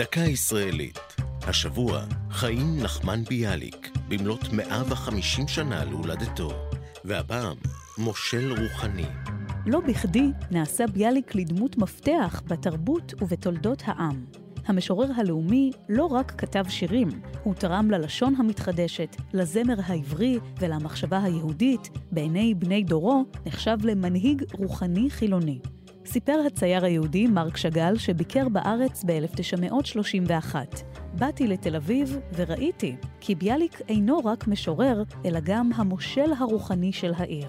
דקה ישראלית. השבוע, חיים נחמן ביאליק, במלאת 150 שנה להולדתו. והפעם, מושל רוחני. לא בכדי נעשה ביאליק לדמות מפתח בתרבות ובתולדות העם. המשורר הלאומי לא רק כתב שירים, הוא תרם ללשון המתחדשת, לזמר העברי ולמחשבה היהודית, בעיני בני דורו נחשב למנהיג רוחני חילוני. סיפר הצייר היהודי מרק שאגאל שביקר בארץ ב-1931. באתי לתל אביב וראיתי כי ביאליק אינו רק משורר, אלא גם המושל הרוחני של העיר.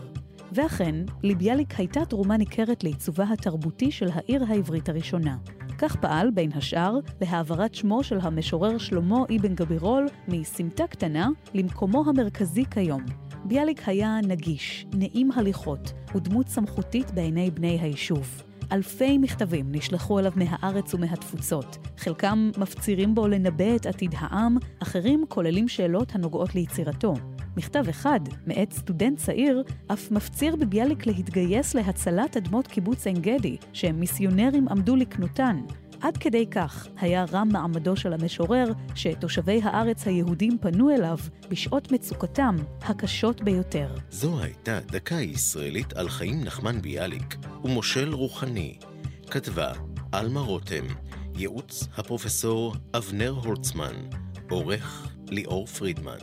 ואכן, לביאליק הייתה תרומה ניכרת לעיצובה התרבותי של העיר העברית הראשונה. כך פעל, בין השאר, להעברת שמו של המשורר שלמה אבן גבירול מסמטה קטנה למקומו המרכזי כיום. ביאליק היה נגיש, נעים הליכות, ודמות סמכותית בעיני בני היישוב. אלפי מכתבים נשלחו אליו מהארץ ומהתפוצות. חלקם מפצירים בו לנבא את עתיד העם, אחרים כוללים שאלות הנוגעות ליצירתו. מכתב אחד, מאת סטודנט צעיר, אף מפציר בביאליק להתגייס להצלת אדמות קיבוץ עין גדי, שהם מיסיונרים עמדו לקנותן. עד כדי כך היה רם מעמדו של המשורר, שתושבי הארץ היהודים פנו אליו בשעות מצוקתם הקשות ביותר. זו הייתה דקה ישראלית על חיים נחמן ביאליק ומושל רוחני. כתבה עלמה רותם, ייעוץ הפרופסור אבנר הולצמן, עורך ליאור פרידמן.